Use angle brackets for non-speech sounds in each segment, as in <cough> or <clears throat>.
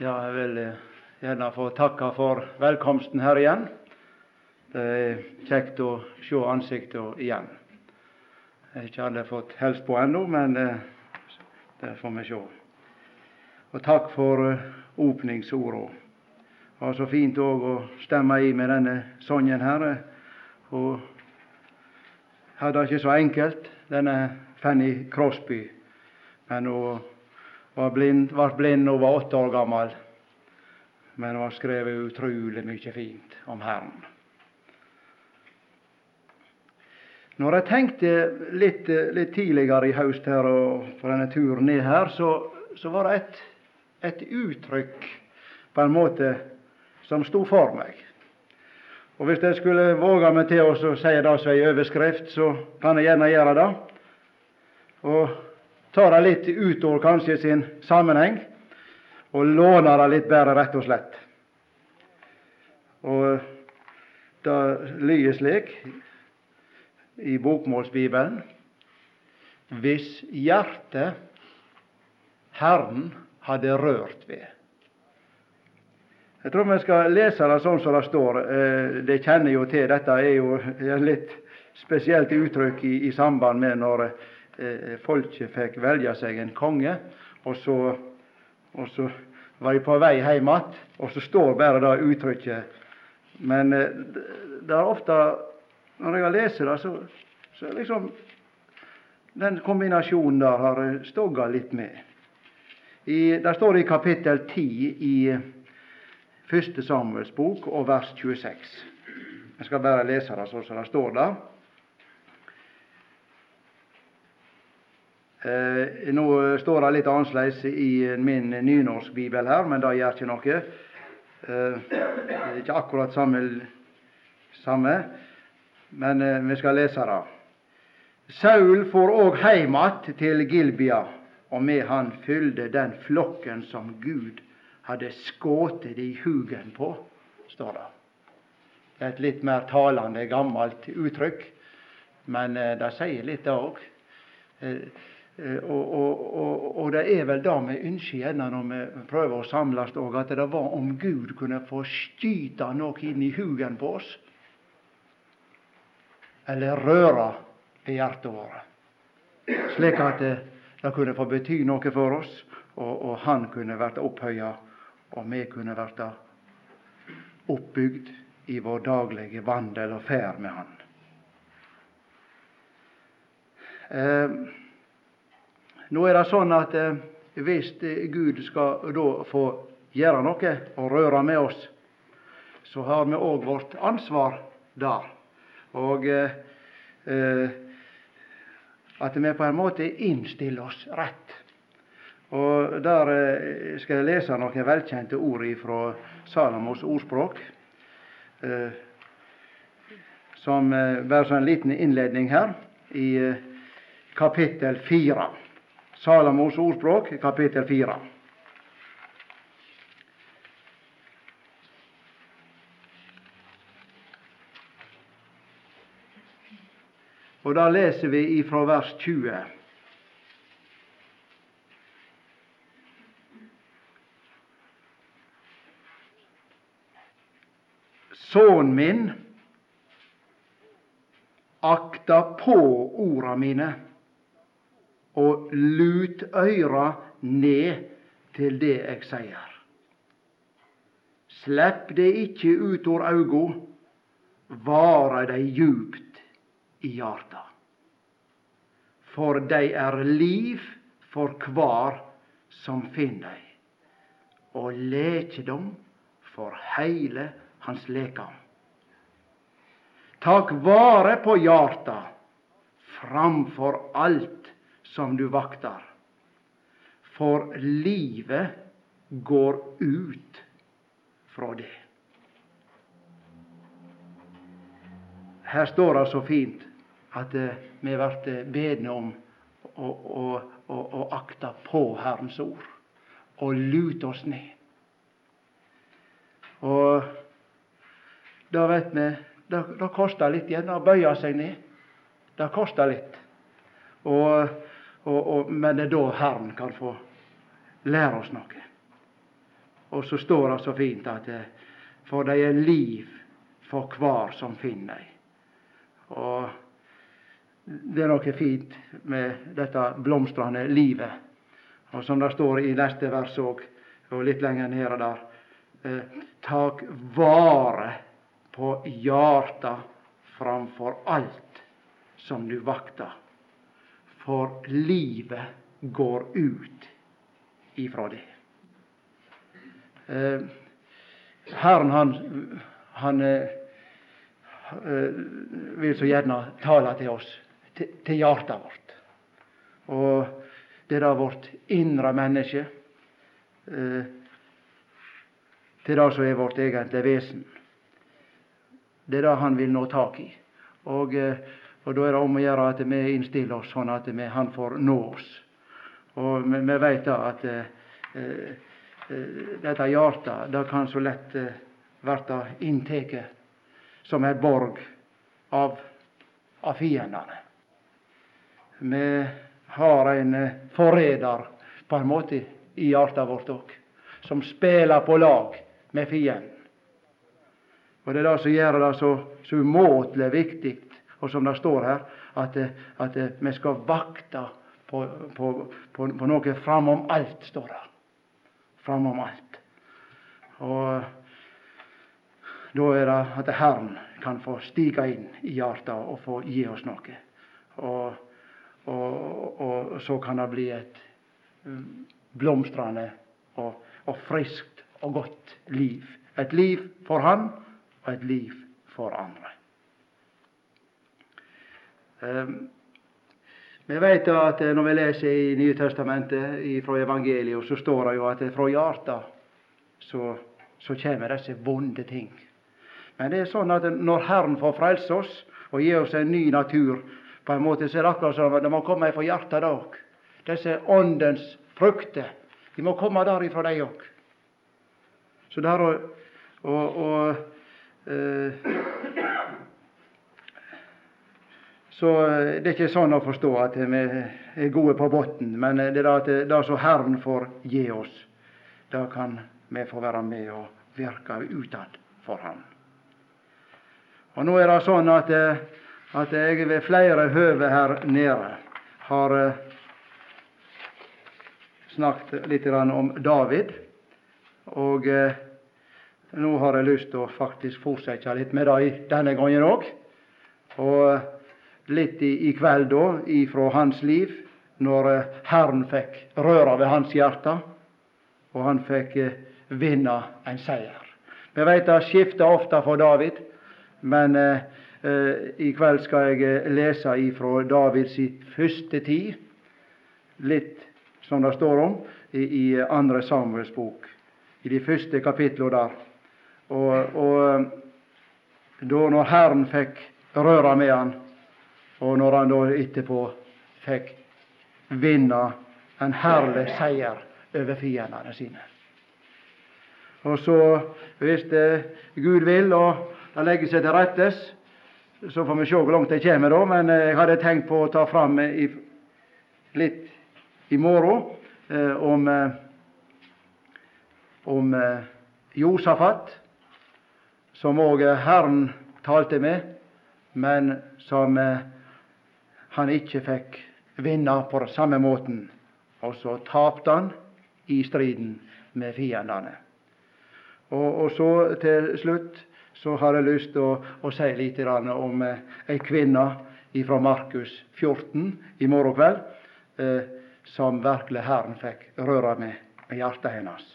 Ja, jeg vil eh, gjerne få takke for velkomsten her igjen. Det er kjekt å se ansiktet igjen. Jeg har ikke alle fått hilst på ennå, men eh, det får vi se. Og takk for åpningsordene. Det var så fint å stemme i med denne sangen her. Og hadde det ikke så enkelt, denne Fanny Crosby. Men hun var blind, var blind og var åtte år gammel. Men hun har skrevet utrolig mye fint om Herren. Når jeg tenkte litt, litt tidligere i høst her og på denne turen ned her, så, så var det et, et uttrykk på en måte som sto for meg. Og Hvis jeg skulle våge meg til å si det som ei overskrift, så kan jeg gjerne gjøre det. Og ta det litt utover kanskje sin sammenheng, og låner det litt bedre, rett og slett. Og det lyder slik i bokmålsbibelen Hvis hjertet Herren hadde rørt ved. Jeg tror vi skal lese det sånn som det står. Eh, det kjenner jo til. Dette er jo litt spesielt uttrykk i, i samband med når folket fikk velge seg en konge, og så, og så var de på vei hjem igjen, og så står bare det uttrykket. Men eh, det er ofte når jeg har lest det, så, så liksom den kombinasjonen der har stogga litt med. I, der står det i kapittel 10 i første Samuels bok og vers 26. Jeg skal bare lese det sånn som det står der. Eh, nå står det litt annerledes i min nynorsk bibel her, men det gjør ikke noe. Eh, det er ikke akkurat samme, samme men eh, vi skal lese det. Saul for òg heim att til Gilbia, og med han fylde den flokken som Gud hadde skutt i hugen på, står det. Det er et litt mer talende, gammelt uttrykk, men eh, det sier litt, det òg. Eh, eh, og, og, og, og, det er vel det vi ønsker gjerne når vi prøver å samles òg, at det var om Gud kunne få skyte noe inn i hugen på oss eller røre ved hjertet vårt. Slik at det, det, kunne få bety noe for oss, og Han kunne vært opphøya, og vi kunne vært oppbygd i vår daglige vandel og ferd med Han. Eh, nå er det sånn at eh, hvis Gud skal da få gjøre noe og røre med oss, så har vi òg vårt ansvar der. Og eh, eh, at vi på en måte innstiller oss rett. Og Der eh, skal jeg lese noen velkjente ord fra Salamos ordspråk. Eh, som eh, bare en liten innledning her, i eh, kapittel fire. Salamos ordspråk, kapittel 4. Og da leser vi ifra vers 20. Sønnen min, akta på orda mine, og lut øyra ned til det eg sier. Slepp det ikkje ut ur augo, vare dei djupt i hjarta. For dei er liv for kvar som finn dei, og lekedom for heile hans lekam. Tak vare på hjarta framfor alt som du vakter. for livet går ut fra det. Her står det så fint at eh, vi blir bedne om å, å, å, å akte på Herrens ord og lute oss ned. Og da vet vi det, det koster litt igjen å bøye seg ned. Det koster litt. Og, og, og, men det er da Herren kan få lære oss noe. Og så står det så fint at eh, for de er liv for hver som finner dei. Og det er noe fint med dette blomstrende livet. Og som det står i neste vers òg, og litt lenger nede der eh, Tak vare på hjarta framfor alt som du vakter. For livet går ut ifra det. Eh, Herren, han, han eh, eh, vil så gjerne tale til oss, til, til hjertet vårt. Og det er da vårt indre menneske, eh, til det som er vårt egentlige vesen. Det er det han vil nå tak i. Og, eh, og da er det om å gjøre at vi innstiller oss sånn at vi, han får nå oss. Og vi, vi da at eh, eh, dette hjertet det kan så lett eh, bli inntatt som et borg av, av fiendene. Vi har en eh, forræder på en måte i hjertet vårt òg, som spiller på lag med fienden. Og Det er det som gjør det så, så umåtelig viktig, og som det står her, at, at vi skal vakte på, på, på, på noe framom alt, står det. Framom alt. Og da er det at Herren kan få stige inn i hjertet og få gi oss noe. Og, og, og så kan det bli et um, blomstrende og, og friskt og godt liv. Et liv for Han og et liv for andre. Vi vet at når vi leser i Nye Testamentet fra evangeliet, så står det jo at fra hjertet så, så kommer disse vonde ting. Men det er sånn at når Herren får frelse oss og gi oss en ny natur, på en måte så er det akkurat som det må komme fra hjertet òg. Disse åndens frukter, de må komme derifra, de òg. Så der å, å, å eh, Så eh, det er ikke sånn å forstå at vi er gode på bunnen, men det er at det som Herren får gi oss, da kan vi få være med og virke utad for Ham. Og Nå er det sånn at, eh, at jeg ved flere høve her nede har eh, snakket litt om David. Og nå har jeg lyst til å faktisk fortsette litt med det denne gangen òg. Og litt i, i kveld da, ifra hans liv, når eh, Herren fikk røre ved hans hjerte, og han fikk eh, vinne en seier. Vi vet det skifter ofte for David, men eh, eh, i kveld skal jeg lese ifra Davids første tid, litt som det står om i, i andre Samuels bok, i de første kapitlene der. Og, og da når Herren fikk røre med han, og når han da etterpå fikk vinne en herlig seier over fiendene sine. Og så, hvis Gud vil og det legger seg til rettes, så får vi se hvor langt det kommer da. Men jeg hadde tenkt på å ta fram i, litt i morgen eh, om, eh, om eh, Josafat, som òg Herren talte med, men som eh, han ikke fikk vinne på samme måten. Og så tapte han i striden med fiendene. Og, og, så til slutt så har jeg lyst til å, å si litt om eh, ei kvinne fra Markus 14 i morgen kveld, eh, som virkelig Herren fikk røre med, hjertet hennes.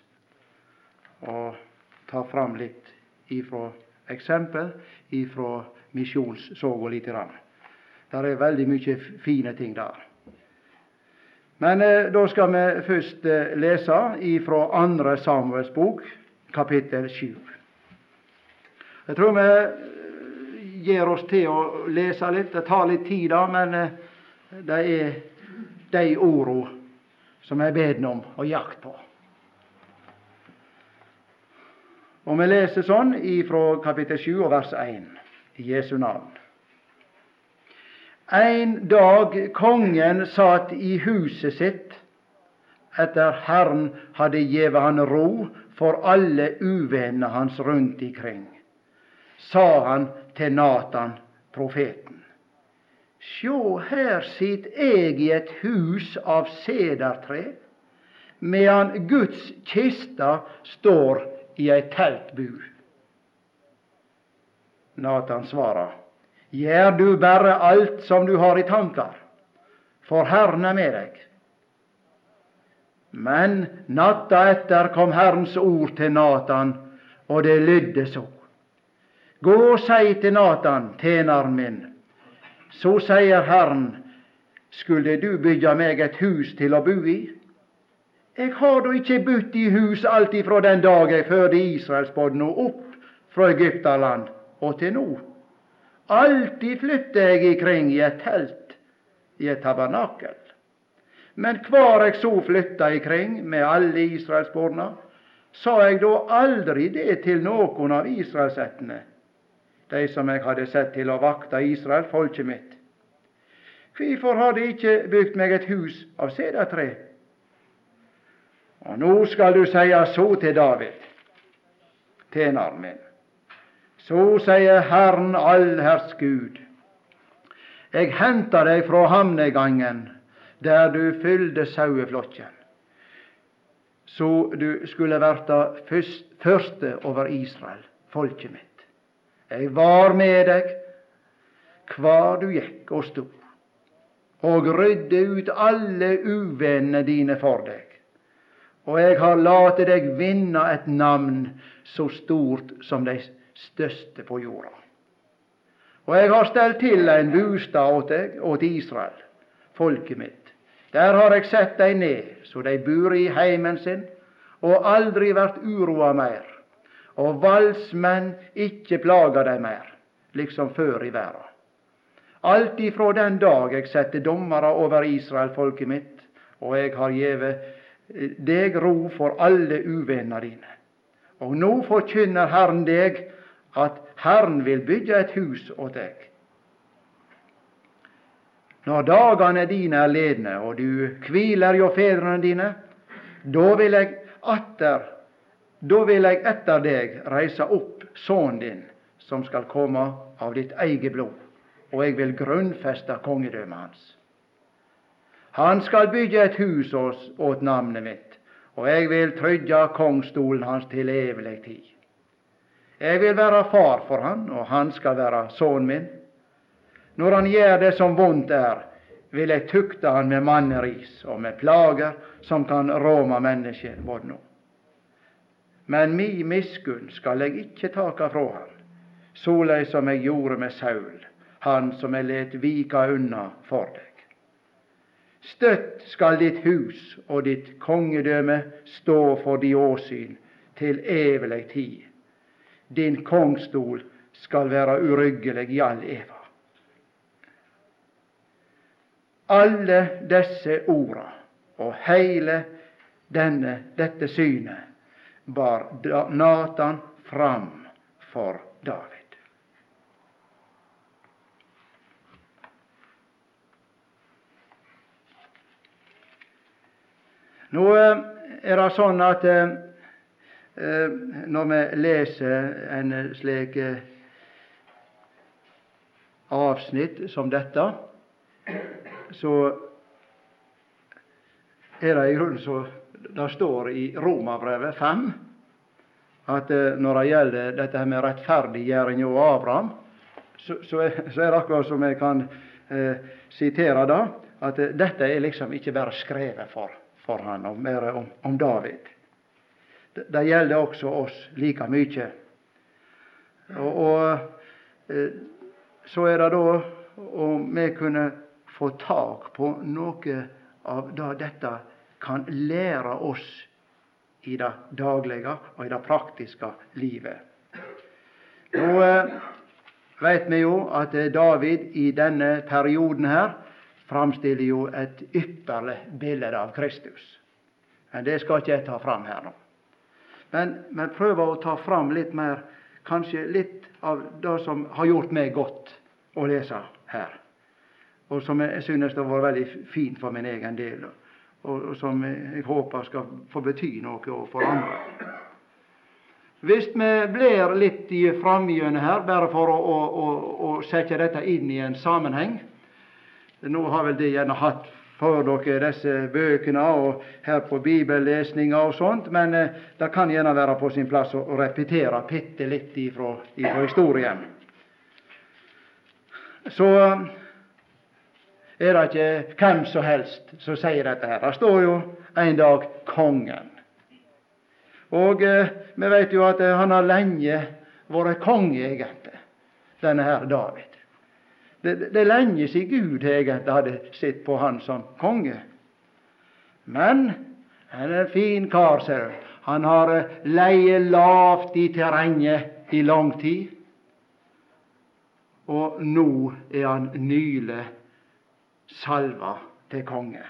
Og ta fram litt ifra eksempel ifra misjonssoga lite grann. Det er veldig mye fine ting der. Men eh, da skal vi først eh, lese fra andre Samuels bok, kapittel 7. Jeg tror vi eh, gir oss til å lese litt. Det tar litt tid, da, men eh, det er de ordene som jeg ber om å jakte på. Og vi leser sånn fra kapittel 7 og vers 1 i Jesu navn. En dag kongen satt i huset sitt etter Herren hadde gjeve han ro for alle uvennene hans rundt ikring, sa han til Natan, profeten. Sjå, her sitter jeg i et hus av sedertre, medan Guds kista står i ei teltbu. Natan svarer, Gjør du bare alt som du har i tankar, for Herren er med deg. Men natta etter kom Herrens ord til Natan, og det lydde så. Gå og si til Natan, tjeneren min, så sier Herren, skulle du bygge meg et hus til å bo i? Jeg har da ikke budt i hus alt ifra den dag jeg førte Israelsbåten opp fra Egypterland og til nå. Alltid flytter jeg ikring i et telt, i et tabernakel. Men hvor jeg så flytta ikring med alle israelsborna, sa jeg da aldri det til noen av israelsettene, de som jeg hadde sett til å vakta Israel, folket mitt. Hvorfor har de ikke bygd meg et hus av sedertre? Og nå skal du seie så til David, tjeneren min. Så sier Herren allherrs Gud, jeg henta deg fra hamnegangen der du fylde saueflokken, så du skulle verta første over Israel, folket mitt. Jeg var med deg hvar du gikk og sto, og rydde ut alle uvennene dine for deg. Og jeg har late deg vinne et navn så stort som de største på jorda. Og jeg har stelt til en bostad åt deg, åt Israel, folket mitt. Der har jeg sett deg ned, så dei bur i heimen sin, og aldri vært uroa meir, Og valsmenn ikke plaga dei meir, liksom før i verda. Alt ifrå den dag jeg sette dommere over Israel, folket mitt, og jeg har gjeve eh, deg ro for alle uvennene dine. Og nå forkynner Herren deg at Herren vil bygge et hus åt deg. Når dagane dine er ledne, og du hviler hjå fedrene dine, da vil jeg atter da vil jeg etter deg reise opp sønnen din, som skal komme av ditt eget blod, og jeg vil grunnfeste kongedømmet hans. Han skal bygge et hus åt navnet mitt, og jeg vil trygge kongsstolen hans til evig tid. Jeg vil være far for han, og han skal være sønnen min. Når han gjør det som vondt er, vil jeg tukte han med manneris og med plager som kan råme mennesket både nå. Men mi miskunn skal jeg ikke taka fra han, såleis som jeg gjorde med Saul, han som jeg let vika unna for deg. Støtt skal ditt hus og ditt kongedømme stå for di åsyn til evig tid din kongstol skal være uryggelig i all eva. Alle disse orda og heile denne, dette synet bar Natan fram for David. Nå eh, er det sånn at eh, når vi leser en slik eh, avsnitt som dette, så er det i grunnen så det står i Romabrevet 5 at eh, når det gjelder dette med rettferdiggjøring og Abraham, så, så, er, så, er, det akkurat som jeg kan eh, sitere det, at dette er liksom ikke bare skrevet for, for han, og mer om, om David det gjelder også oss like mye. Og, og eh, så er det da om vi kunne få tak på noe av det dette kan lære oss i det daglige og i det praktiske livet. Nå eh, vet vi jo at David i denne perioden her framstiller jo et ypperlig bilde av Kristus. Men det skal ikke jeg ta fram her nå. Men, men prøver å ta fram litt mer, kanskje litt av det som har gjort meg godt å lese her. Og som jeg synes har vært veldig fint for min egen del. Og, som jeg håper skal få bety noe for andre. Hvis vi blir litt framgjennom her, bare for å, å, å, å, sette dette inn i en sammenheng Nå har vel det gjerne hatt for dere disse bøkene og her på bibellesninga og sånt, men eh, det kan gjerne være på sin plass å, repetere bitte litt ifra, ifra historien. Så er det ikke hvem som helst som sier dette her. Det står jo en dag kongen. Og eh, vi vet jo at eh, han har lenge vært konge, egentlig, denne her David. Det, det er lenge siden Gud egentlig hadde sett på han som konge. Men han er en fin kar, ser du. Han har eh, leie lavt i terrenget i lang tid. Og nå er han nylig salva til konge.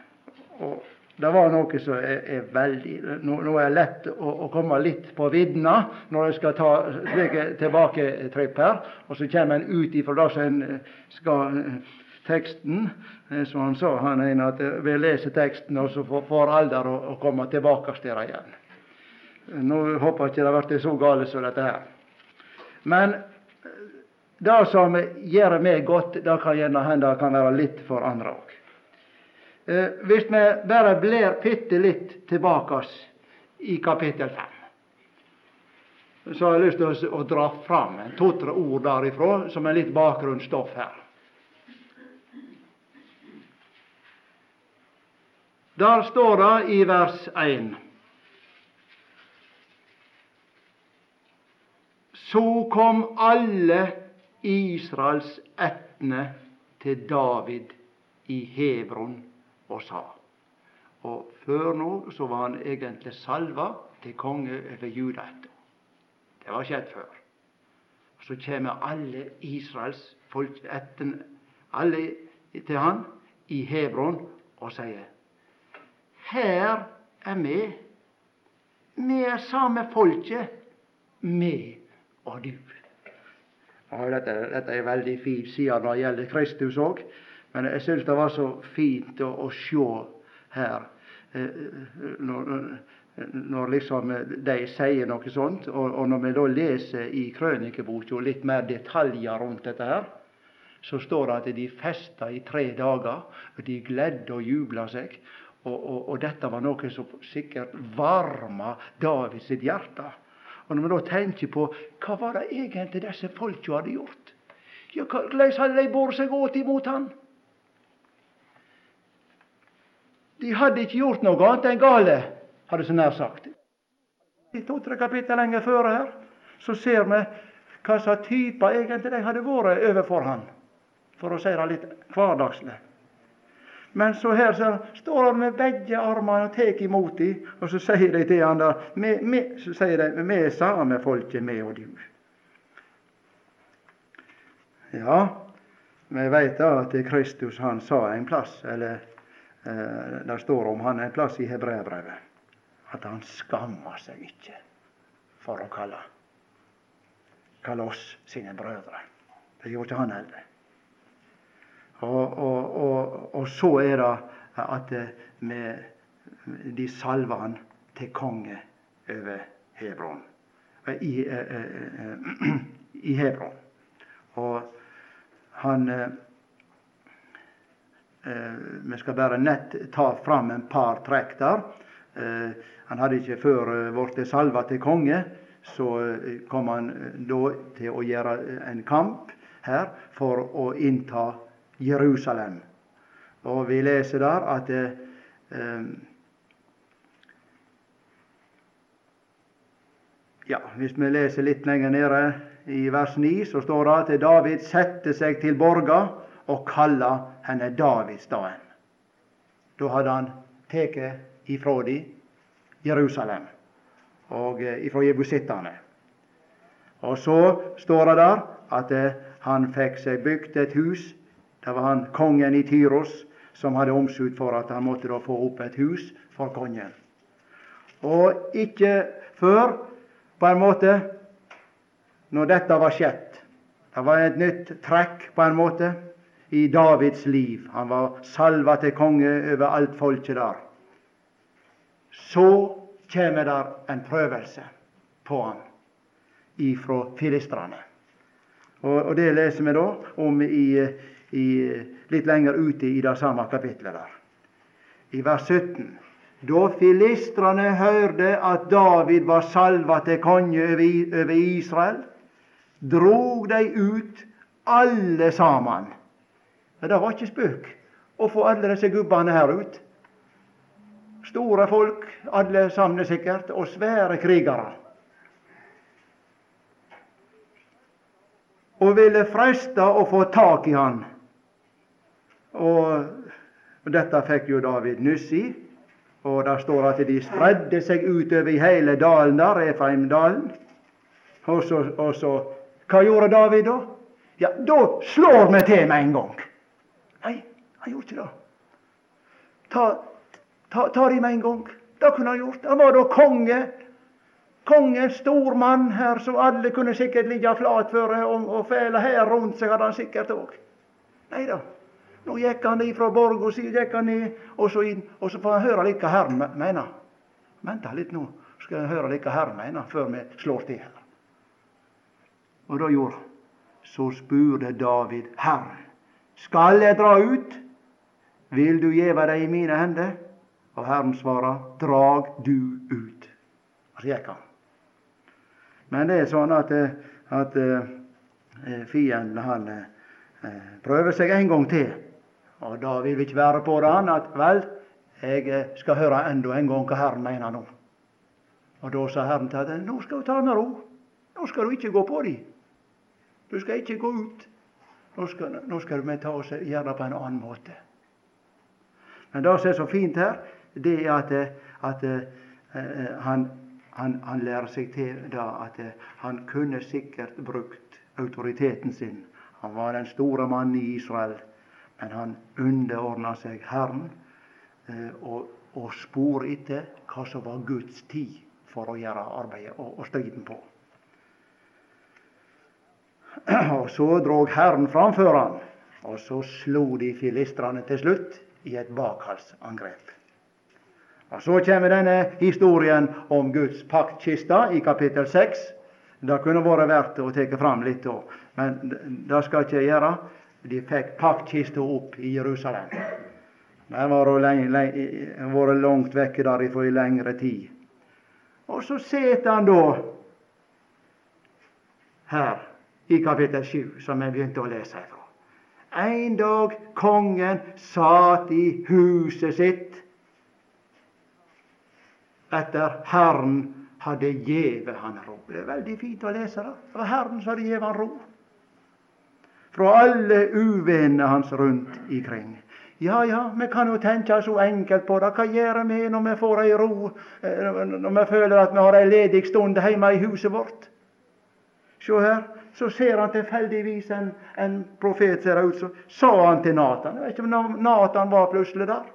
Og det var noe som er, er veldig Nå, nå, er det lett å, å, komme litt på viddene når jeg skal ta slike tilbaketripp her. Og så kommer en ut ifra det som en eh, skal eh, teksten. Eh, som han sa, han ene, at vi leser teksten, og så får alder å, å komme tilbake til det igjen. Nå håper jeg ikke det blir så galt som dette her. Men det som gjør meg godt, det kan gjerne hende det kan være litt for andre òg. Eh, hvis vi bare blir bitte litt tilbake i kapittel 5, så har jeg lyst til å, dra fram to-tre ord derifra som er litt bakgrunnsstoff her. Der står det i vers 1 Så kom alle Israels ættene til David i Hebron og sa. Og før nå så var han egentlig salva til konge over etter. Det var skjedd før. Så kommer alle Israels folk etter, alle til han i Hebron og sier Her er vi. Vi er samme folket, vi og du. Og dette, dette er veldig fint, side når det gjelder Kristus òg. Men jeg syns det var så fint å, å se her eh, når, når liksom de sier noe sånt. Og, og når vi da leser i krønikeboka litt mer detaljer rundt dette her, så står det at de festa i tre dager, og de gledde og jubla seg. Og, og, og, dette var noe som sikkert varma Davids hjerte. Og når vi da tenker på hva var det egentlig disse folka hadde gjort? Ja, Hvordan hadde de båret seg åt imot han? De hadde ikke gjort noe annet enn gale, hadde så nær sagt. I to-tre kapittel lenger før her så ser vi hva slags typer egentlig de hadde vært overfor han, for å si det litt hverdagslig. Men så her så står han med begge armene og tar imot dem, og så sier de til han der me, me, så sier de, vi er samme folket, vi og du. Ja, vi veit da at Kristus han sa en plass, eller det står om han en plass i hebreerbrevet at han skammer seg ikke for å kalle, kalle oss sine brødre. Det gjorde ikke han heller. Og, og, og, og, så er det at med, de salver han til konge over Hebron. Eh, I, eh, <clears throat> i Hebron. Og han Eh, vi skal bare nett ta fram en par trekk der. Eh, han hadde ikke før eh, blitt salva til konge. Så kom han da til å gjøre en kamp her for å innta Jerusalem. Og vi leser der at Ja, Hvis vi leser litt lenger nede i vers 9, så står det at David sette seg til borga og kalla henne Davidsstaden. Da hadde han tatt ifra de Jerusalem og eh, ifra jebusittene. Og så står det der at eh, han fikk seg bygd et hus. Det var han kongen i Tyros som hadde omsut for at han måtte da få opp et hus for kongen. Og ikke før, på en måte, når dette var skjedd Det var et nytt trekk, på en måte i Davids liv. Han var salva til konge over alt folket der. Så kommer der en prøvelse på ham. ifra filistrene. Og, og det leser vi da om i, i, litt lenger ute i det samme kapitlet der. I vers 17. Da filistrene hørte at David var salva til konge over Israel, drog de ut alle sammen. Men det var ikke spøk å få alle disse gubbene her ut. Store folk, alle sammen sikkert, og svære krigere. og ville freiste å få tak i han. Og dette fikk jo David nyss i. Og det står at de spredde seg utover i hele dalen der, Efraimdalen. Og så, og så Hva gjorde David da? Ja, da slår vi til med en gang. Han gjorde ikke det. Ta, ta, ta det med en gang. Det kunne han gjort. Han var da konge Kongen, stor mann her, så alle kunne sikkert ligge flat for og, og fæle her rundt seg hadde han sikkert òg. Nei da. Nå gikk han ifra borga si, gikk han ned, og så inn, og så får han høre litt hva Herren mener. Vent litt nå, skal jeg høre litt hva Herren mener, før vi slår til her. Og da gjorde han. Så spurte David Herren, skal jeg dra ut? Vil du gjeve deg i mine hender? Og Herren svarer, drag du ut. Og så gikk han. Men det er sånn at, eh, at uh, fienden han prøver seg en gang til. Og da vil vi ikke være på det han at vel, jeg skal høre enda en gang hva Herren mener nå. Og da sa Herren til ham nå skal du ta med ro. Nå skal du ikke gå på dem. Du skal ikke gå ut. Nå skal, nå skal du ta oss gjøre det på en annen måte. Men det som er så fint her, det er at, at uh, han han, han lærer seg til da at eh, han kunne sikkert brukt autoriteten sin. Han var den store mannen i Israel, men han underordna seg Herren eh, og, og spor etter hva som var Guds tid for å gjøre arbeidet og, og striden på. <clears throat> Og så drog Herren framfor ham, og så slo de filistrene til slutt i et bakhalsangrep. Og Så kommer denne historien om Guds paktkiste i kapittel 6. Det kunne vært verdt å ta fram litt da, men det skal ikke jeg gjøre. De fikk paktkista opp i Jerusalem. Den har vært langt vekke derifra i lengre tid. Og så sitter han da her i kapittel 7, som jeg begynte å lese ifra. En dag kongen satt i huset sitt etter Herren hadde gjeve han ro. Det er veldig fint å lese det. Det Herren som hadde gjeve han ro. Fra alle uvennene hans rundt ikring. Ja, ja, vi kan jo tenke så enkelt på det. Hva gjør vi når vi får ei ro, eh, når vi føler at vi har ei ledig stund hjemme i huset vårt? Se her, så ser han tilfeldigvis en, en profet ser ut, så sa han til Natan. Jeg vet ikke om Natan var plutselig der.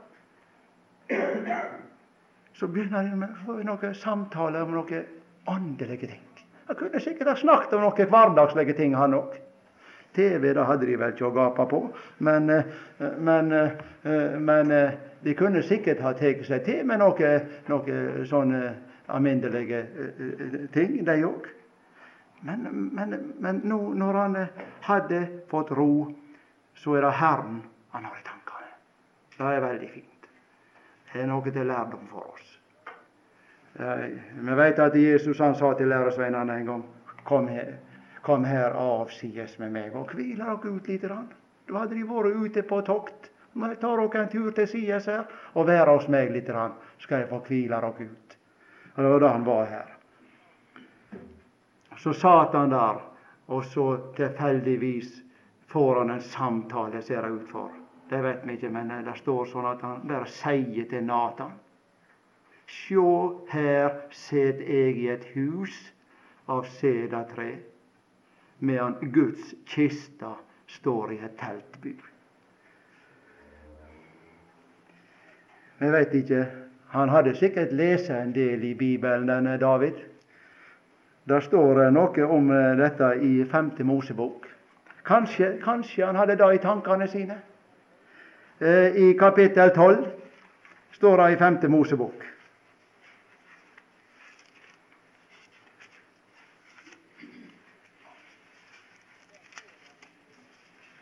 Så begynner de med noen samtaler om noen åndelige ting. Han kunne sikkert ha snakket om noen hverdagslige ting, han òg. TV det hadde de vel ikke å gape på, men, eh, men, eh, men eh, de kunne sikkert ha tatt seg til med noen noe sånne alminnelige ting, de òg. Men, men, men nå, når han hadde fått ro, så er det Herren han har i tankene. Det er veldig fint. Det er noe til lærdom for oss. Vi vet at Jesus han sa til læresveinene en gang Kom her, kom her avsides med meg og hvil dere ut litt. Da hadde de vært ute på tokt. Ta dere en tur til sides her og vær hos meg litt, skal jeg få hvile dere ut. Og Det var da han var her. Så satt han der, og så tilfeldigvis får han en samtale, ser det ut for. Det vet vi ikke, men det står sånn at han bare sier til Natan Sjå, her set jeg i et hus av sedatre, medan Guds kista står i et teltbur. Vi veit ikke. Han hadde sikkert lest en del i Bibelen, denne David. Det står eh, noe om eh, dette i 5. Mosebok. Kanskje, kanskje han hadde det i tankene sine. Eh, I kapittel 12 står det i 5. Mosebok.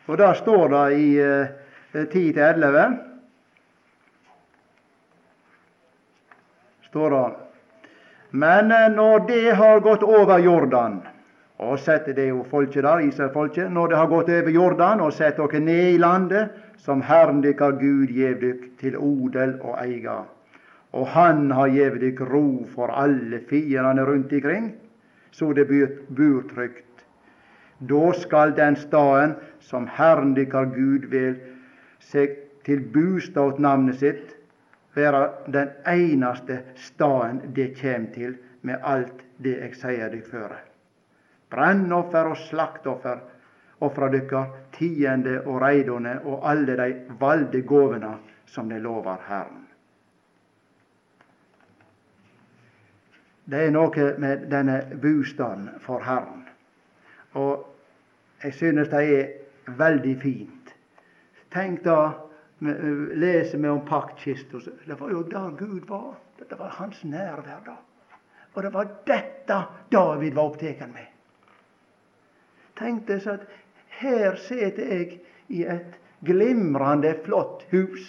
Og der står det i 10-11 står det men eh, når det har gått over Jordan og setter det jo folket der, Israelfolket. Når det har gått over Jordan og setter dere ned i landet, som Herren deres Gud gjev dykk til odel og eiga, og Han har gjev dykk ro for alle fiendene rundt ikring, så det bur trygt. Da skal den staden som Herren deres Gud vil seg til bostad åt navnet sitt, være den eneste staden det kjem til med alt det jeg sier dykk føre brennoffer og slaktoffer ofra dykkar, tiende og reidone og alle dei valde gåvene som de lovar Herren. Det er noe med denne bostaden for Herren. Og jeg synes det er veldig fint. Tenk da, leser vi om paktkista. Det var jo der Gud var. Det var hans nærvær da. Og det var dette David var opptatt med tenkte at her sitter jeg i et glimrende flott hus,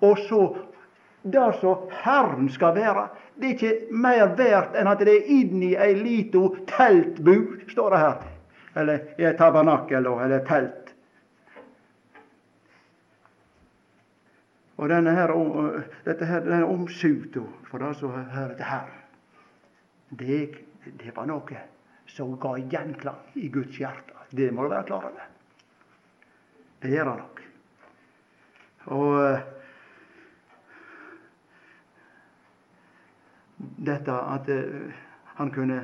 og så det som Herren skal være, det er ikke mer verdt enn at det er inni ei lita teltbu, står det her. Eller i et tabernakel eller telt. Og denne her, dette her, denne omsuta for det som hører til Herren, det, det var noe som ga gjenklang i Guds hjerte. Det må du være klar over. Det gjør han nok. Og dette at han kunne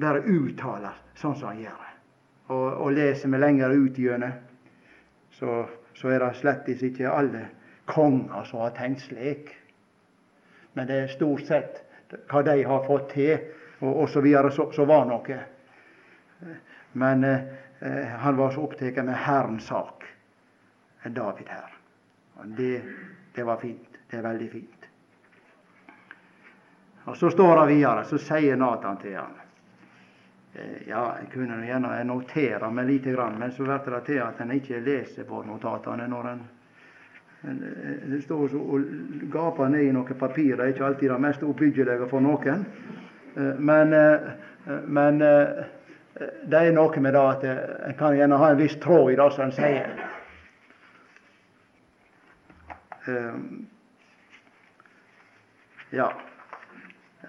være uttalt sånn som han gjør. Og, og leser vi lenger ut gjennom, så, så er det slett ikke alle konger som har tenkt slik. Men det er stort sett hva de har fått til og osv. som var noe. Men eh, han var så opptatt med Herrens sak, David her. Det, det var fint. Det er veldig fint. Og Så står det videre, så sier Nathan til han eh, Ja, jeg kunne gjerne notere meg lite grann, men så blir det til at en ikke leser på notatene når en det står og gaper ned i noen papir. Det er ikke alltid det mest oppbyggelige for noen. Eh, men, eh, men eh, det er noe med det at en kan gjerne ha en viss tråd i det som en sier. Ja.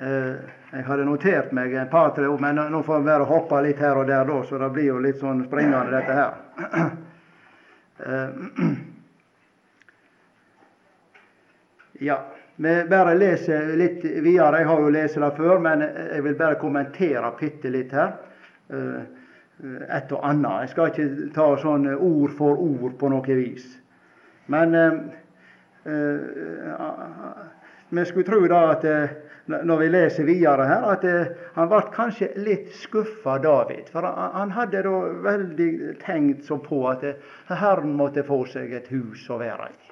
Jeg hadde notert meg et par-tre ord, men nå får jeg bare hoppe litt her og der, da, så det blir jo litt sånn springende, dette her. <clears throat> Ja. Vi bare leser litt videre. Jeg har jo lest det før, men jeg vil bare kommentere bitte litt her. Eh, et og annet. Jeg skal ikke ta sånn ord for ord på noe vis. Men vi skulle tro da at når vi leser videre her, at han ble kanskje litt skuffa, David. For han hadde da veldig tenkt så på at Herren måtte få seg et hus å være i.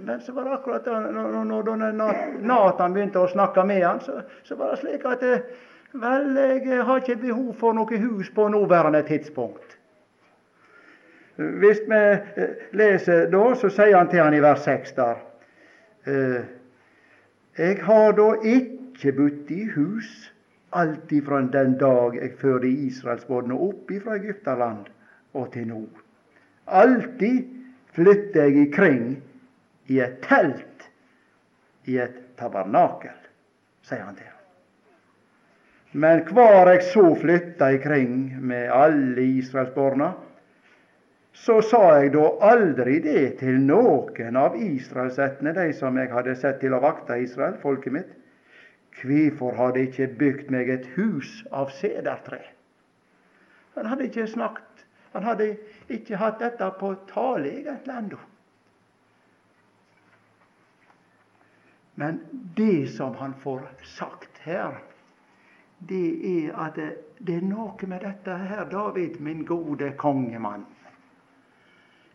Men så var det akkurat da når, når Nathan begynte å snakke med han, så, så var det slik at eh, Vel, jeg har ikke behov for noe hus på nåværende tidspunkt. Hvis vi eh, leser da, så sier han til han i vers 6 der eh, Jeg har da ikke bodd i hus alt ifra den dag jeg førte Israelsbåtene opp ifra Egyptaland og til nå. Alltid flytter jeg ikring i et telt, i et tabernakel, sier han til ham. Men hvar eg så flytta ikring med alle Israelsborna, så sa eg da aldri det til noen av israelsettene, de som eg hadde sett til å vakta Israel, folket mitt. Kvifor hadde eg ikkje bygd meg et hus av sedertre? Han hadde ikke snakket, han hadde ikke hatt dette på tale egentlig ennå. Men det som han får sagt her, det er at det er noe med dette her, David, min gode kongemann.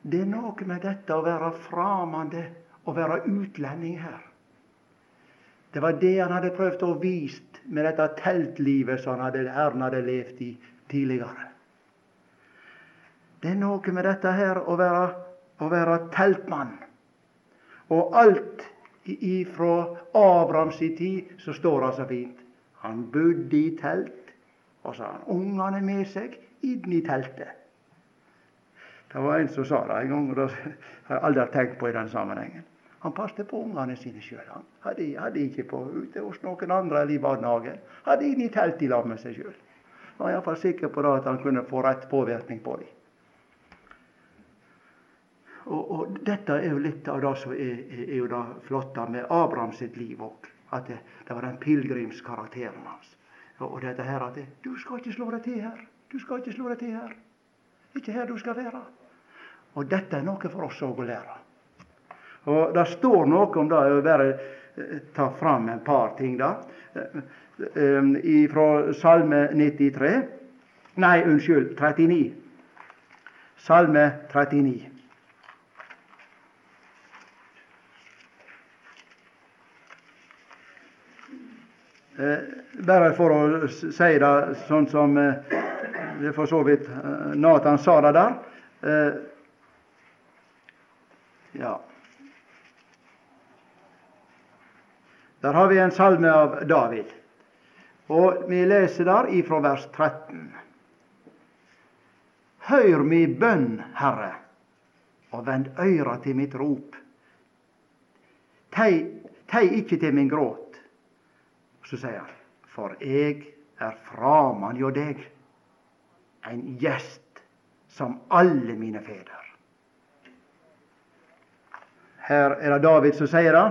Det er noe med dette å være framande og være utlending her. Det var det han hadde prøvd å vise med dette teltlivet som han hadde, Herren hadde levd i tidligere. Det er noe med dette her å være, å være teltmann. Og alt ifra Abrahams tid så står det så fint. Han bodde i telt, og så han ungene med seg inn i teltet. Det var en som sa det en gang, og det har jeg aldri tenkt på i den sammenhengen. Han passet på ungene sine sjøl. Han hadde, hadde, ikke på ute hos noen andre eller i barnehagen. Hadde inn i teltet i lag med seg sjøl. Var iallfall sikker på det at han kunne få rett påvirkning på dem. Og, og, dette er jo litt av det som er, er, er det flotte med Abraham sitt liv òg. At det, det, var den pilegrimskarakteren hans. Og, og, dette her at det, Du skal ikke slå deg til her. Du skal ikke slå deg til her. Ikke her du skal være. Og dette er noe for oss òg å lære. Og Det står noe om det. Jeg vil bare eh, ta fram en par ting. da. Eh, eh, Fra Salme 93 Nei, unnskyld, 39. Salme 39. bare for å si det sånn som eh, for så vidt eh, Nathan sa det der. Eh, ja. Der har vi en salme av David. Og vi leser der ifra vers 13. Høyr mi bønn, Herre, og vend øyra til mitt rop. Tei, tei ikke til min gråt. Så sier han, for eg er framan hjå deg, ein gjest som alle mine fedrar. Her er det David som sier det.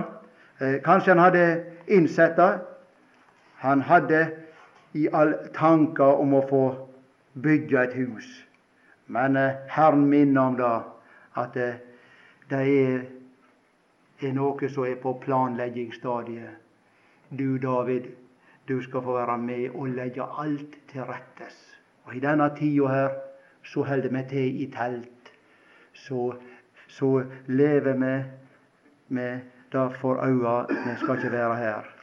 Eh, kanskje han hadde innsett det. Han hadde i all tanker om å få bygge et hus. Men eh, Herren minner om det, at eh, det er, er noe som er på planleggingsstadiet du, David, du skal få være med og legge alt til rettes. Og i denne tida her så holder vi til i telt. Så, så lever vi med det for øya. Vi skal ikke være her.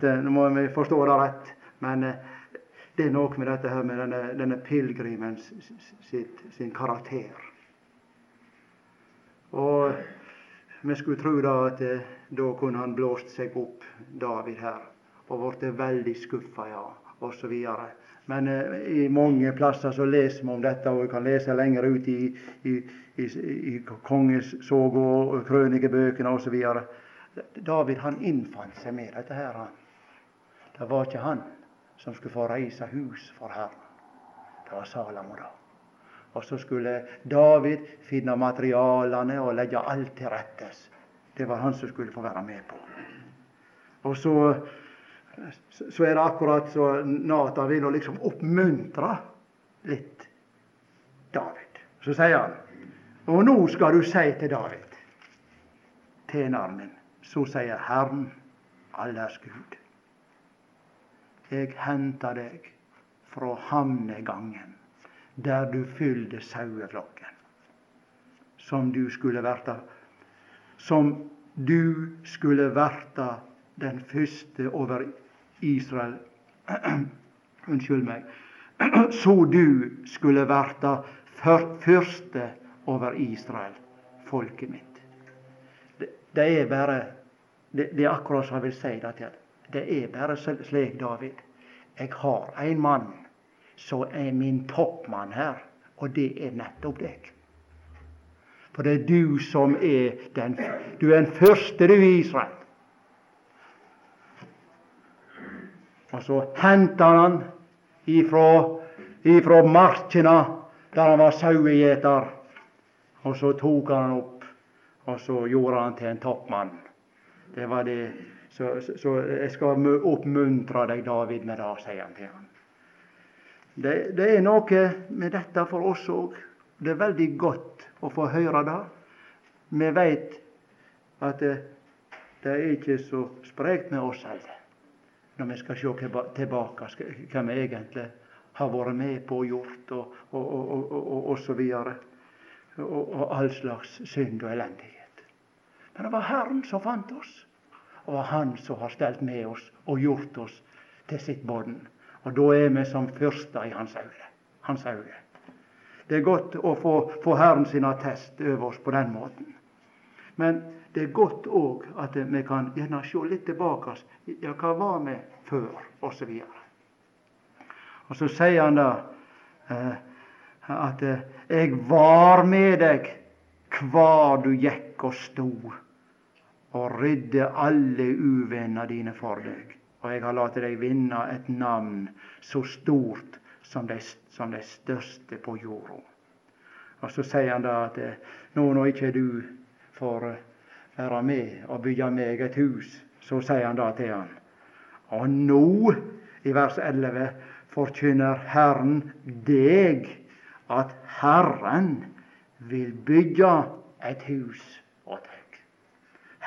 Det, nå må vi forstå det rett, men eh, det er noe med dette her med denne, denne pilegrimen sin karakter. Og vi skulle tro da at eh, da kunne han blåst seg opp, David her, og blitt veldig skuffa, ja, osv. Men eh, i mange plasser så leser vi om dette, og vi kan lese lenger ut i, i, i, i kongesåg og krønikebøkene osv. David han innfant seg med dette her. Det var ikke han som skulle få reise hus for Herren. Det var Salamo, da. Og så skulle David finne materialene og legge alt til rettes. Det var han som skulle få være med på. Og så, så er det akkurat så Nata vil liksom oppmuntre litt David. Så sier han Og nå skal du si til David, tjeneren min, så sier Herren, allers Gud, jeg henter deg fra hamnegangen der du fylte saueflokken, som du skulle verta som du skulle verta den første over Israel <clears throat> Unnskyld meg. <clears throat> Så du skulle verta første over Israel, folket mitt. Det, det er bare det, det, er akkurat som jeg vil si det til. Det er bare slik, David. Jeg har en mann så er min toppmann her, og det er nettopp deg. For det er du som er den Du er den første, du, Israel. Og så henta han ifra, ifra markene der han var sauegjeter, og så tok han opp, og så gjorde han til en toppmann. Det var det. Så, så, så jeg skal oppmuntre deg, David, med det, sier han til han. Det, det er noe med dette for oss òg. Det er veldig godt å få høre det. Vi veit at det, det, er ikke så sprekt med oss heller, når vi skal se tilbake hva vi egentlig har vært med på og gjort, og, og, og, og, og så videre. Og, og all slags synd og elendighet. Men det var Herren som fant oss. Og Han som har stelt med oss og gjort oss til sitt bånd. Og da er vi som fyrster i hans øyne. Hans øyne. Det er godt å få, få Herren sin attest over oss på den måten. Men det er godt òg at vi kan gjerne se litt tilbake. Ja, hva var vi før? Og så videre. Og så sier han da eh, at eh, 'jeg var med deg hvar du gikk og sto, og rydde alle uvenner dine for deg.' Og jeg har latt deg vinne et navn så stort som de, som de største på jorda. Og så sier han da at eh, nå når ikke du får eh, være med og bygge meg et hus, så sier han da til han. Og nå, i vers 11, forkynner Herren deg at Herren vil bygge et hus åt deg.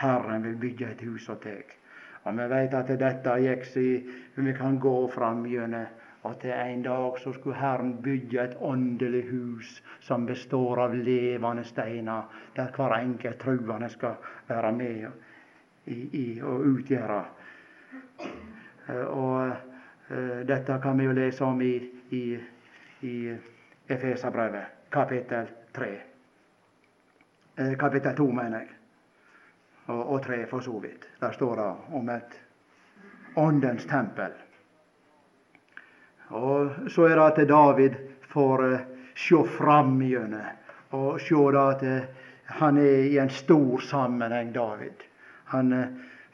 Herren vil bygge et hus åt deg. Og vi veit at dette gikk si vi kan gå fram gjennom Og til en dag så skulle Herren bygge et åndelig hus som består av levende steiner, der hver enkelt truende skal være med i, i og utgjøre. Og uh, dette kan vi jo lese om i, i, i Efeserbrevet, kapittel 3. Eh, kapittel 2, mener jeg. Og, og tre, for så vidt. Der står det om et åndens tempel. Og så er det at David får uh, se fram gjennom og se at han er i en stor sammenheng, David. Han uh,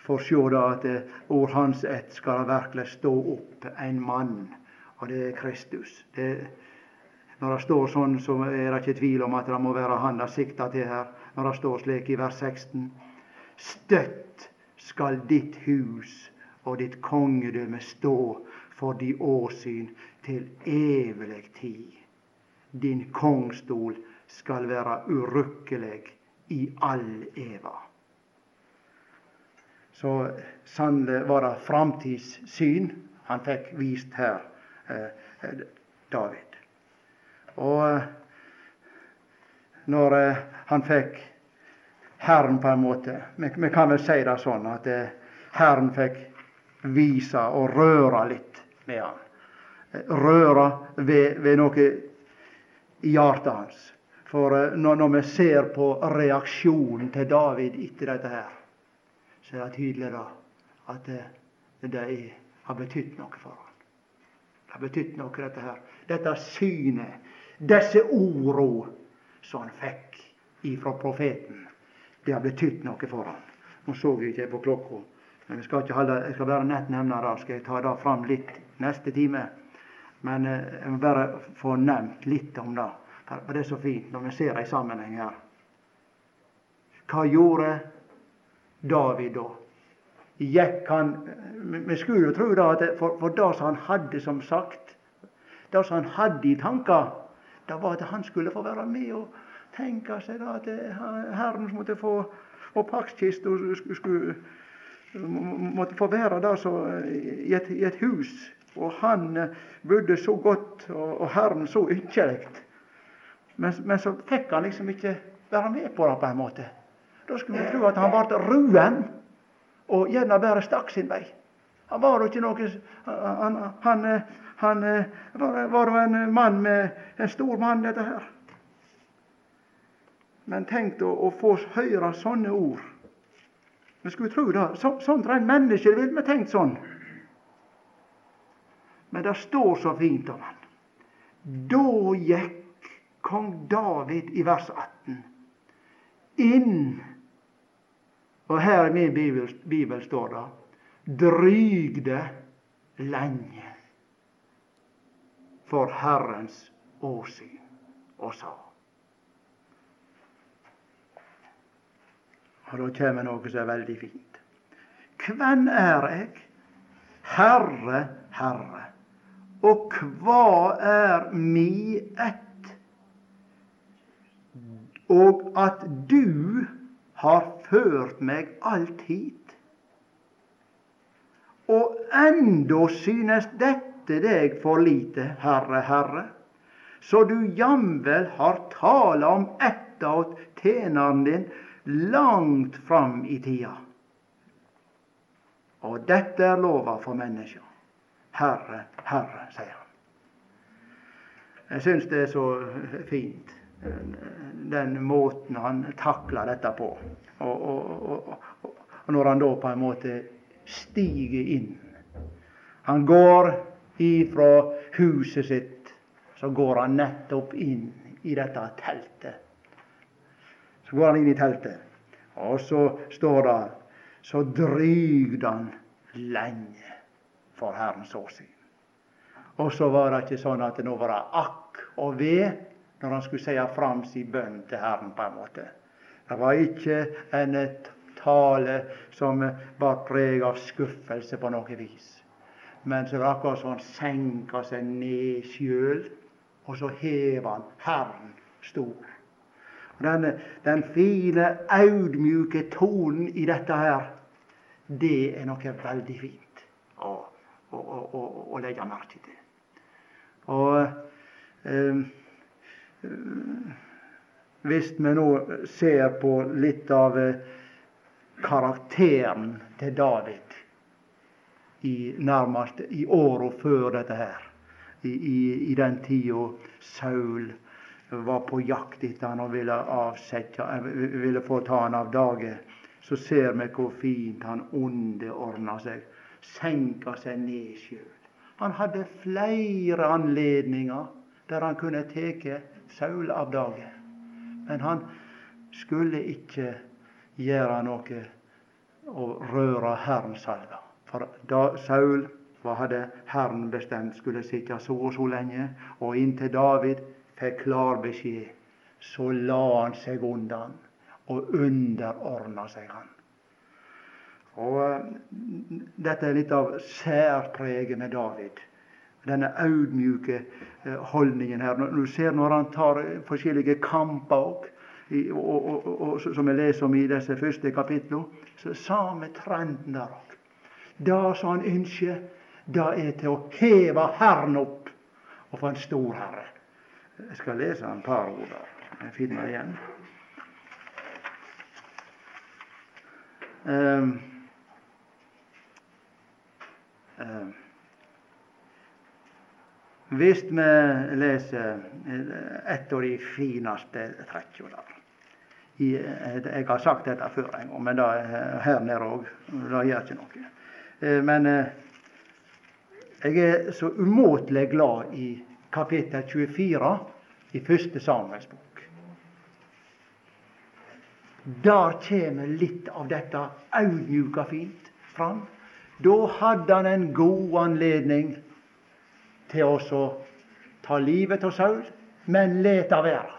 får se at ord hans ett skal virkelig stå opp en mann, og det er Kristus. Det, når det står sånn, så er det ikke tvil om at det må være han det sikter til her. Når det står slik i vers 16. Støtt skal ditt hus og ditt kongedømme stå for de åsyn til evig tid. Din kongstol skal være urukkelig i all eva. Så sannelig var det framtidssyn han fikk vist her, eh, David. Og eh, når eh, han fikk Herren på en måte Vi, kan vel si det sånn at eh, Herren fikk vise og røre litt med han. Røre ved, ved noe i hjertet hans. For eh, når, når, vi ser på reaksjonen til David etter dette her, så er det tydelig da at det, det er, har betydd noe for ham. Det har betydd noe, dette her. Dette synet, disse ordene som han fikk ifra profeten, det har betydd noe for ham. Nå så jeg ikke på klokka. Men jeg skal, ikke holde, jeg skal bare nett nevne det. Skal jeg ta det fram litt neste time? Men eh, jeg må bare få nevnt litt om det. For det er så fint når vi ser det i sammenheng her. Hva gjorde David da? Gikk han Vi skulle jo tro da at for, for det som han hadde som sagt, det som han hadde i tanker, det var at han skulle få være med og tenke seg da at Herren måtte få og pakkskista skulle måtte få være der så, i, et, i, et, hus. Og han eh, bodde så godt, og, og Herren så ynkelig. Men, men, så fikk han liksom ikke være med på det på en måte. Da skulle vi tro at han ble ruen, og gjerne bare stakk sin vei. Han var jo ikke noe Han, han, han var, var jo en mann med en stor mann, dette her. Men tenk å, å få høre sånne ord vi skulle tro det. Så, sånn rent menneske ville vi tenkt sånn. Men det står så fint om han. Da gikk kong David i vers 18 inn Og her i min bibel, bibel står det drygde lenge for Herrens åsyn og sa Og da kommer noe som er veldig fint. Hvem er jeg? Herre, Herre. Og hva er mi ett? Og at du har ført meg alt hit. Og endå synes dette deg for lite, Herre, Herre, så du jamvel har tala om ett av tjeneren din langt fram i tida. Og dette er lova for mennesker. Herre, Herre, sier han. Jeg syns det er så fint, den måten han takler dette på. Og, og, og, og når han da på en måte stiger inn. Han går ifra huset sitt, så går han nettopp inn i dette teltet. Så går han inn i teltet, og så står det så drygde han lenge for Herrens åsyn. Og så var det ikke sånn at nå var det akk og ved når han skulle si fram sin bønn til Herren, på en måte. Det var ikke en tale som var preg av skuffelse på noe vis. Men så var det akkurat som han senka seg ned sjøl, og så heva han Herren stor. Og den, den fine, audmjuke tonen i dette her, det er noe veldig fint å, å, å, å legge merke til. Og eh, hvis vi nå ser på litt av eh, karakteren til David i nærmest i åra før dette her, i, i, i den tida Saul var på jakt etter han og ville, avsette, eh, ville få ta han av dage, så ser vi hvor fint han onde ordna seg. Senka seg ned sjøl. Han hadde flere anledninger der han kunne tatt Saul av dage. Men han skulle ikke gjøre noe og røre Herrens salva. For da Saul hva hadde Herren bestemt skulle sitte så og så lenge, og inntil David fikk klar beskjed, så la han seg undan og underordna seg han. Og eh, Dette er litt av særpreget med David. Denne audmjuke eh, holdningen her. Du ser når han tar eh, forskjellige kamper òg, som jeg leser om i disse første kapitlene, så samme trenden der òg. Det som han ønsker, det er til å heve Herren opp og få en stor Herre. Jeg skal lese et par ord der. Jeg finner det igjen. Um, um, hvis vi leser eh, et av de fineste trekkene der eh, Jeg har sagt dette før en gang, men da, er her nede òg. Det gjør ikke noe. Men jeg er så umåtelig glad i kapittel 24 i første Samuels bok. Der kommer litt av dette audmjuka fint fram. Da hadde han en god anledning til å ta livet av Saul, men let det være.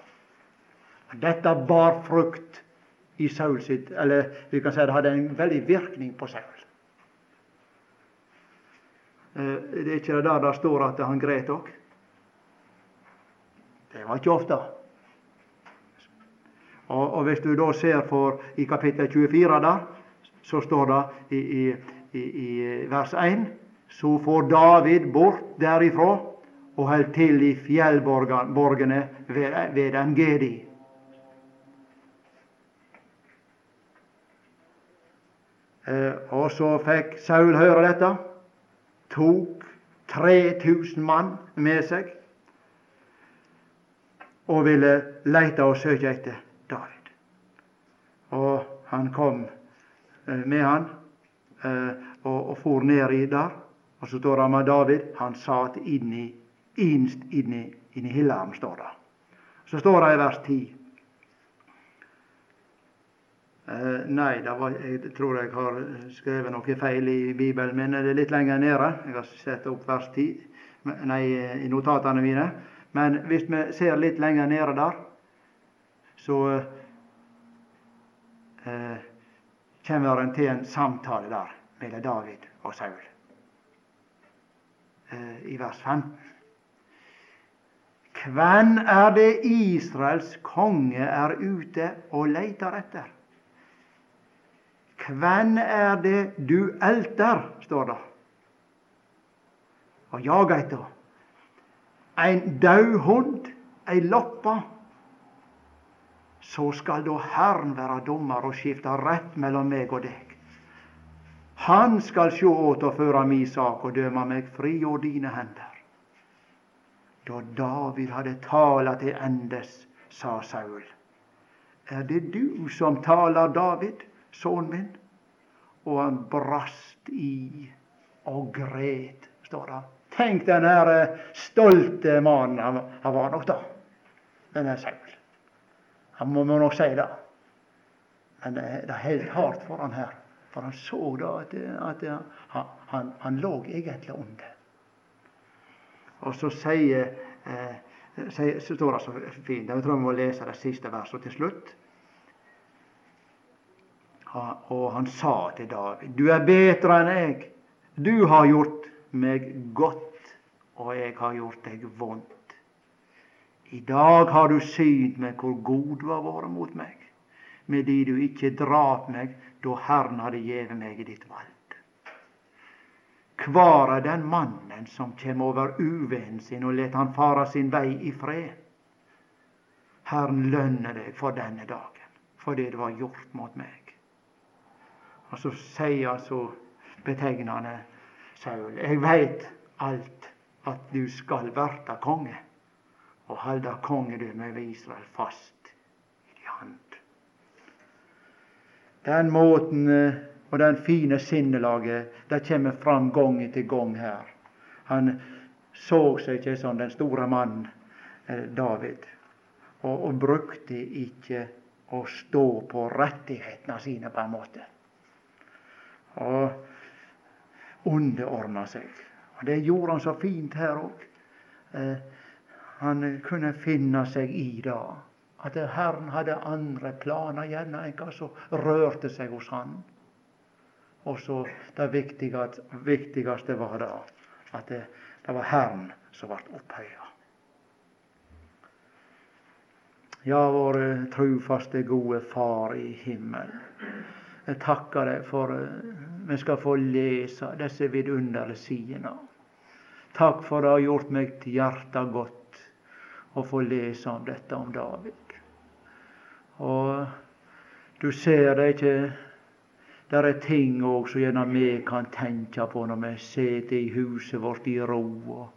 Dette bar frukt i Saul sitt Eller vi kan si det hadde en veldig virkning på Saul. Eh, det er ikke det der det står at han gret òg? Det var ikke ofte. Og, og hvis du da ser for i kapittel 24 da, så står det i, i i, i vers 1, så får David bort derifra og held til i fjellborgene ved, ved Engedi. Eh, og så fikk Saul høre dette. Tok 3000 mann med seg og ville leite og søke etter David. Og han kom eh, med han Eh, og, og for i der. Og så står det med David. Han satt inni, innst inni, inni Hillam, står det. Så står det i vers 10. Uh, nei, var, jeg tror jeg har skrevet noe feil i Bibelen min. Det er litt lenger nede. Jeg har sett opp vers 10 nei, i notatene mine. Men hvis vi ser litt lenger nede der, så eh, kommer en til en samtale der mellom David og Saul. Eh, I vers 15. Hvem er det Israels konge er ute og leiter etter? Hvem er det du elter, står det, og jager etter? En død hund, ei loppa? så skal da Herren være dommer og skifte rett mellom meg og deg. Han skal sjå åt og føre mi sak og døme meg fri og dine hender. Da David hadde tala til endes, sa Saul. Er det du som taler, David, sønnen min? Og han brast i og gret, står det. Tenk den her eh, stolte mannen han, han var nok da, denne Saul. Han må, må nok si det. Men det, det helt hardt for han her. For han så da at, at han, han, han, lå egentlig under. Og så sier eh, så står det så fint. Jeg tror vi må lese det siste verset til slutt. Og han sa til David, du er bedre enn jeg. Du har gjort meg godt, og jeg har gjort deg vondt. I dag har du synt meg hvor god du har vært mot meg, med de du ikke drap meg da Herren hadde gjeve meg i ditt vald. Kvar er den mannen som kjem over uvennen sin og let han fara sin vei i fred? Herren lønner deg for denne dagen, for det du har gjort mot meg. Og så sier så betegnende Saul, jeg veit alt at du skal verta konge og halda kongedømmet ved Israel fast i di hand. Den måten eh, og den fine sinnelaget det kommer fram gang etter gang her. Han så seg ikke som den store mannen eh, David, og, og brukte ikke å stå på rettighetene sine på en måte. Og underordna seg. Og Det gjorde han så fint her òg. Eh, han kunne finne seg i det. At Herren hadde andre planer gjerne enn hva som rørte seg hos han. Og så det viktigste, viktigste var da at det, det var Herren som ble opphøya. Ja, vår trufaste, gode Far i himmelen. Jeg takker deg for uh, vi skal få lese disse vidunderlige sidene. Takk for det har gjort meg til hjertet godt å få lese om dette om David. Og du ser det ikke det er ting òg som gjerne vi kan tenke på når vi sitter i huset vårt i ro og,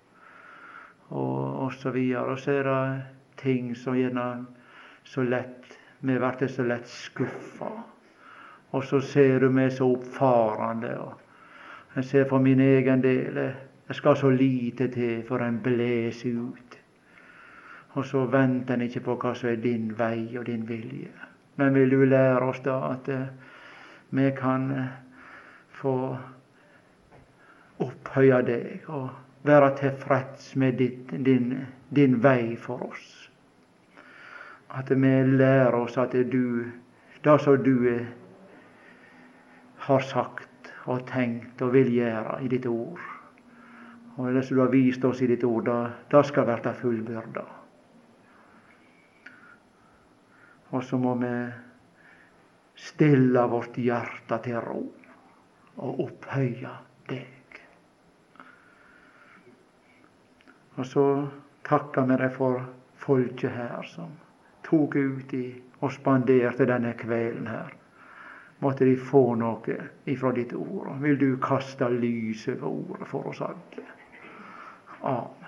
og, og så videre. Og så er det ting som gjerne så lett Vi blir så lett skuffa. Og så ser du meg så oppfarende. og Jeg ser for min egen del jeg skal så lite til for en blåser ut. Og så venter en ikke på hva som er din vei og din vilje. Men vil du lære oss da at vi kan eh, få opphøye deg og være tilfreds med ditt, din, din, vei for oss. At vi lærer oss at du, det som du eh, har sagt og tenkt og vil gjøre i ditt ord, og det som du har vist oss i ditt ord, det skal verta fullbyrda. Og så må vi stille vårt hjerte til ro og opphøye deg. Og så takker vi deg for folket her som tok ut i og spanderte denne kvelden her. Måtte de få noe ifra ditt ord. Vil du kaste lys over ordet for oss alle? Amen.